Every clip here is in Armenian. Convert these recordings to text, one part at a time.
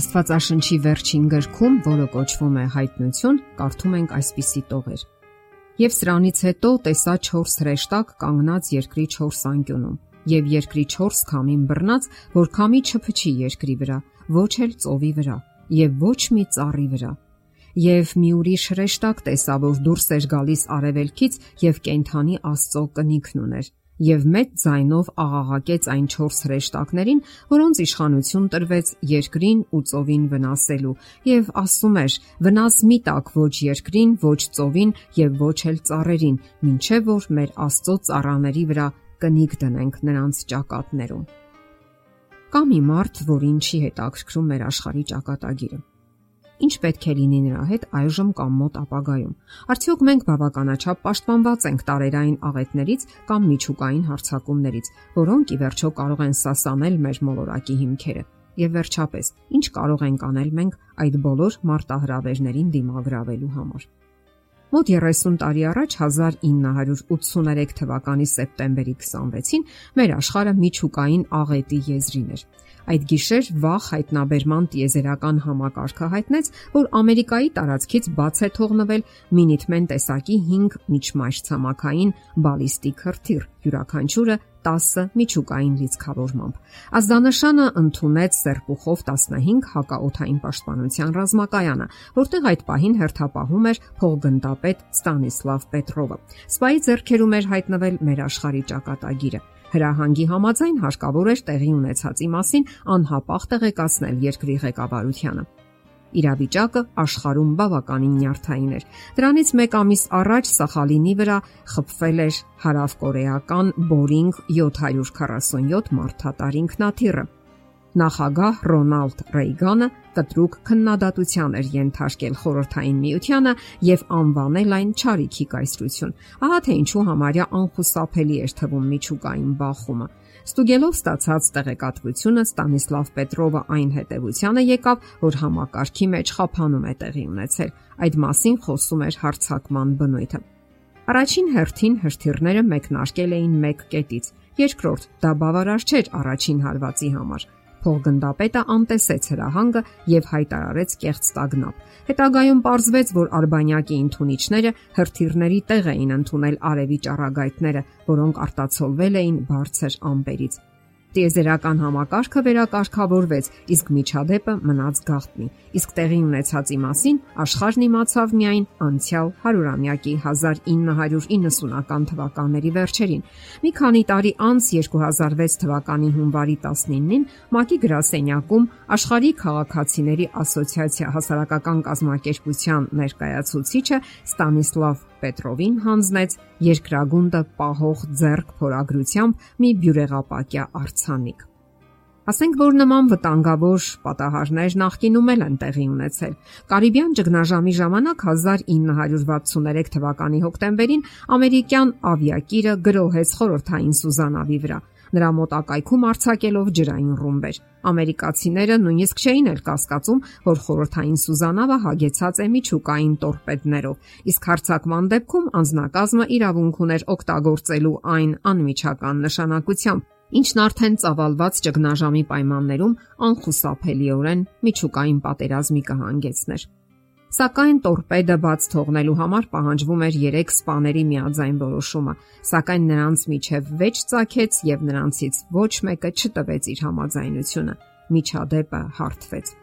Աստվածաշնչի վերջին գրքում, որը կոչվում է Հայտնություն, կարդում ենք այսպիսի տողեր. Եվ սրանից հետո տեսա 4 հրեշտակ կանգնած երկրի 4 անկյունում, եւ երկրի 4 քամին բռնած, որ քամի չփչի երկրի վրա, ոչ էլ ծովի վրա, եւ ոչ մի ծառի վրա։ Եվ մի ուրիշ հրեշտակ տեսա, որ դուրս էր գալիս արևելքից եւ կենթանի Աստծո կնիքն ուներ եւ մեծ ձայնով աղաղակեց այն 4 հրեշտակներին, որոնց իշխանություն տրվեց երկրին ու ծովին վնասելու, եւ ասում էր. վնաս մի տակ ոչ երկրին, ոչ ծովին եւ ոչ էլ ծառերին, ինչեւ որ մեր Աստծո ծառաների վրա կնիկ դնենք նրանց ճակատներում։ Կա մի մարդ, որին չի հետաքրքրում մեր աշխարհի ճակատագիրը Ինչ պետք է լինի նրա հետ այժմ կամ մոտ ապագայում։ Արդյոք մենք բավականաչափ պաշտպանված ենք տարերային աղետներից կամ միջուկային հարցակումներից, որոնք ի վերջո կարող են սասանել մեր մոլորակի հիմքերը։ Եվ վերջապես, ինչ կարող ենք անել մենք այդ բոլոր մարտահրավերներին դիմագրավելու համար։ Մոտ 30 տարի առաջ 1983 թվականի սեպտեմբերի 26-ին մեր աշխարհը միջուկային աղետի եզրին էր։ Այդ գիշեր վաղ հայտնաբերման տիեզերական համակարգը հայտնեց, որ Ամերիկայի տարածքից բաց է թողնվել մինիտմեն տեսակի 5 միջմայրցամաքային բալիստիկ հրթիռ, յուրաքանչյուրը 10 միջուկային լիցքավորմամբ։ Ազդանշանը ընդունեց Սերպուխով 15 հակաօթային պաշտպանության ռազմակայանը, որտեղ այդ պահին հերթապահում էր փողգնդապետ Ստանիսլավ Պետրովը։ Սպայի ձեռքերում էր հայտնվել մեր աշխարհի ճակատագիրը։ Հրահանգի համաձայն հարկավոր էր տեղի ունեցածի մասին անհապաղ տեղեկացնել երկրի ղեկավարությանը։ Իրավիճակը աշխարհում բավականին նյարդային էր։ Դրանից 1 ամիս առաջ Սախալինի վրա խփվել էր հարավկորեական Boeing 747 մարդատար ինքնաթիռը նախագահ Ռոնալդ Ռեյգանը կտրուկ քննադատության էր ենթարկել խորհրդային միությանը եւ անվանել այն ճարիքի կայսրություն։ Ահա թե ինչու համարյա անխուսափելի էր թվում միջուկային բախումը։ Ստուգելով ստացած տեղեկատվությունը Ստանիսլավ Պետրովը այն հետևությանը եկավ, որ համակարգի մեջ խափանում է տեղի ունեցել։ Այդ մասին խոսում էր հարցակման բնույթը։ Առաջին հերթին հրթիռները մեկնարկել էին մեկ կետից։ Երկրորդ, դա բավարար չէր առաջին հարվածի համար։ Փողգնդապետը անտեսեց հրահանգը եւ հայտարարեց կեղծ տագնապ։ Հետագայում ողջվեց, որ արբանյակի ընդունիչները հրթիռների տեղ էին ընդունել արևի ճառագայթները, որոնք արտացոլվել էին բարձր ամպերից։ Տիեզերական համակարգը վերակարգավորվեց, իսկ միջադեպը մնաց գաղտնի։ Իսկ տեղի ունեցածի մասին աշխարհն իմացավ միայն անցյալ 100-ամյակի 1990-ական թվականների վերջերին։ Մի քանի տարի անց 2006 թվականի հունվարի 19-ին ՄԱԿ-ի գրասենյակում աշխարհի քաղաքացիների ասոցիացիա հասարակական կազմակերպության ներկայացուցիչը Ստանիսլավ Պետրովին հանձնեց երկրագունդը պահող ձեռք փորագրությամբ մի բյուրեղապակյա արցանիկ։ Ասենք որ նման վտանգավոր պատահարներ նախկինում էլ են տեղի ունեցել։ Կարիբյան ճգնաժամի ժամանակ 1963 թվականի հոկտեմբերին ամերիկյան ավիակիրը գրոհեց խորհրդային Սուզանավի վրա նրա մոտակայքում արྩակելով ջրային ռումբեր։ Ամերիկացիները նույնիսկ չէին էլ կասկածում, որ խորհրդային Սուզանավը հագեցած է միջուկային տորպեդներով, իսկ հարցակման դեպքում անznակազմը իրավունք ուներ օգտագործելու այն անմիջական նշանակությամբ, ինչն արդեն ծավալված ճգնաժամի պայմաններում անխուսափելիորեն միջուկային պատերազմի կհանգեցներ։ Սակայն տորպեդը բաց թողնելու համար պահանջվում էր 3 սպաների միաձայն որոշումը, սակայն նրանց միջև վեճ ցակեց եւ նրանցից ոչ մեկը չտվեց իր համաձայնությունը։ Միջադեպը հարթվեց։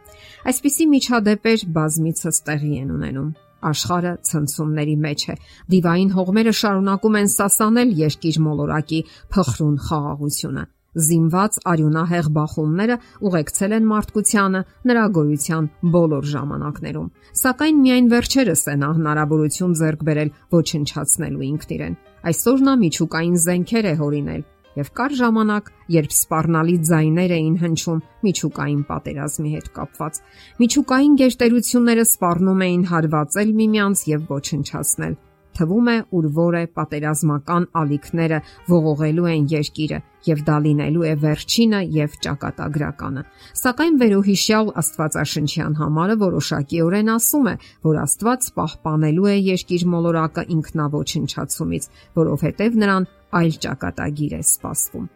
Այսպիսի միջադեպեր բազմիցս տեղի են ունենում աշխարը ցնցումների մեջ է։ Դիվային հողմերը շարունակում են սասանել երկիր մոլորակի փխրուն խաղաղությունը զինված արյունահեղ բախումները ուղեկցել են մարդկությանը նրա գոյության բոլոր ժամանակներում։ Սակայն միայն վերջերս է նա հնարավորություն ձեռք բերել ոչնչացնելու ինքն իրեն։ Այսօր նա միջուկային զենքեր է հորինել եւ կար ժամանակ, երբ սпарնալի ձայներ էին հնչում միջուկային պատերազմի հետ կապված։ Միջուկային գերտերությունները սпарնում էին հարվածել միմյանց եւ ոչնչացնել թվում է ուր որը պատերազմական ալիքները ողողելու են երկիրը եւ դա լինելու է վերջինը եւ ճակատագրականը։ Սակայն վերոհիշյալ Աստվածաշնչյան համարը որոշակիորեն ասում է, որ Աստված պահպանելու է երկիր մոլորակը ինքնավոչնչացումից, որովհետեւ նրան այլ ճակատագիր է սպասվում։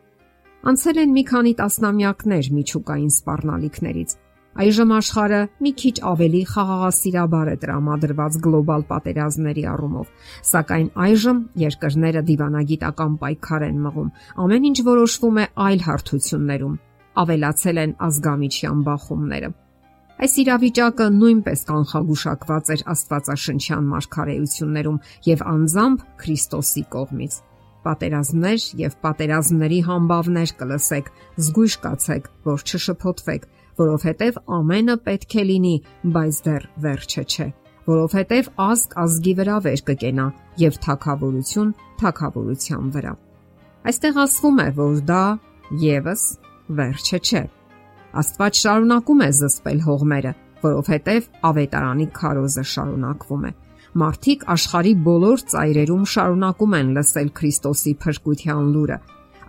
Անցել են մի քանի տասնամյակներ միջուկային սպառնալիքներից Այժմ աշխարհը մի քիչ ավելի խաղաղասիրաբար է տրամադրված գլոբալ պատերազմների առումով, սակայն այժմ երկրները դիվանագիտական պայքար են մղում։ Ամեն ինչ որոշվում է այլ հարթություններում։ Ավելացել են ազգամիչյան բախումները։ Այս իրավիճակը նույնպես կանխագուշակված էր Աստվածաշնչյան մարգարեություններում եւ անձամբ Քրիստոսի կողմից պատերազմներ եւ պատերազմների համբավներ կլսեք, զգույշ կացեք, որ չշփոթվեք, որովհետև ամենը պետք է լինի, բայց դեռ վերջը չէ, որովհետև ազգ ազգի վրա վեր կկենա եւ թակավորություն թակավորության վրա։ Այստեղ ասվում է, որ դա եւս վերջը չէ։ Աստված շարունակում է զսպել հողմերը, որովհետև ավետարանի քարոզը շարունակվում է։ Մարդիկ աշխարի բոլոր ծայրերում շարունակում են լսել Քրիստոսի փրկության լուրը,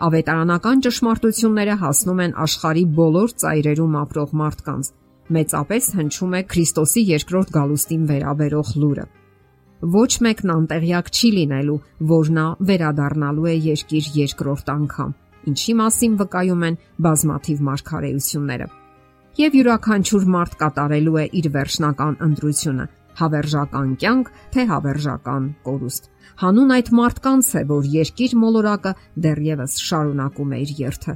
ավետարանական ճշմարտությունները հասնում են աշխարի բոլոր ծայրերում ապրող մարդկանց։ Մեծապես հնչում է Քրիստոսի երկրորդ գալուստին վերաբերող լուրը։ Ոչ մեկն անտեղյակ չի լինելու, որ նա վերադառնալու է երկիր երկրորդ անգամ, ինչի մասին վկայում են բազմաթիվ մարգարեությունները։ Եվ յուրաքանչյուր մարդ կատարելու է իր վերջնական ընտրությունը՝ հավերժական կյանք, թե հավերժական կորուստ։ Հանուն այդ մարդկանց է, որ երկիր մոլորակը դեռևս շարունակում է իր երթը։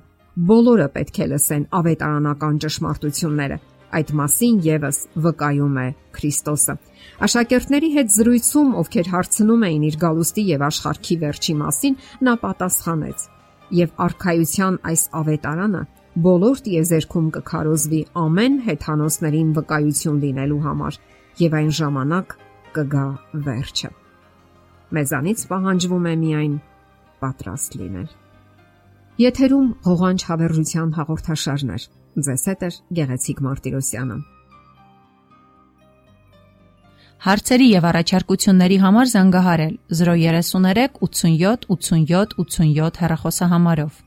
Բոլորը պետք է լսեն ավետարանական ճշմարտությունները։ Այդ մասին եւս վկայում է Քրիստոսը։ Աշակերտների հետ զրույցում, ովքեր հարցնում էին իր գալուստի եւ աշխարհքի վերջի մասին, նա պատասխանեց. Եվ արխայության այս ավետարանը բոլոր տիեզերքում կքարոզվի ամեն հեթանոսներին վկայություն լինելու համար եւ այն ժամանակ կգա վերջը։ Մեզանից պահանջվում է միայն պատրաստ լինել։ Եթերում հողանջ հավերժության հաղորդաշարներ։ Ձեզ հետ է Գեղեցիկ Մարտիրոսյանը։ Հարցերի եւ առաջարկությունների համար զանգահարել 033 87 87 87 հեռախոսահամարով։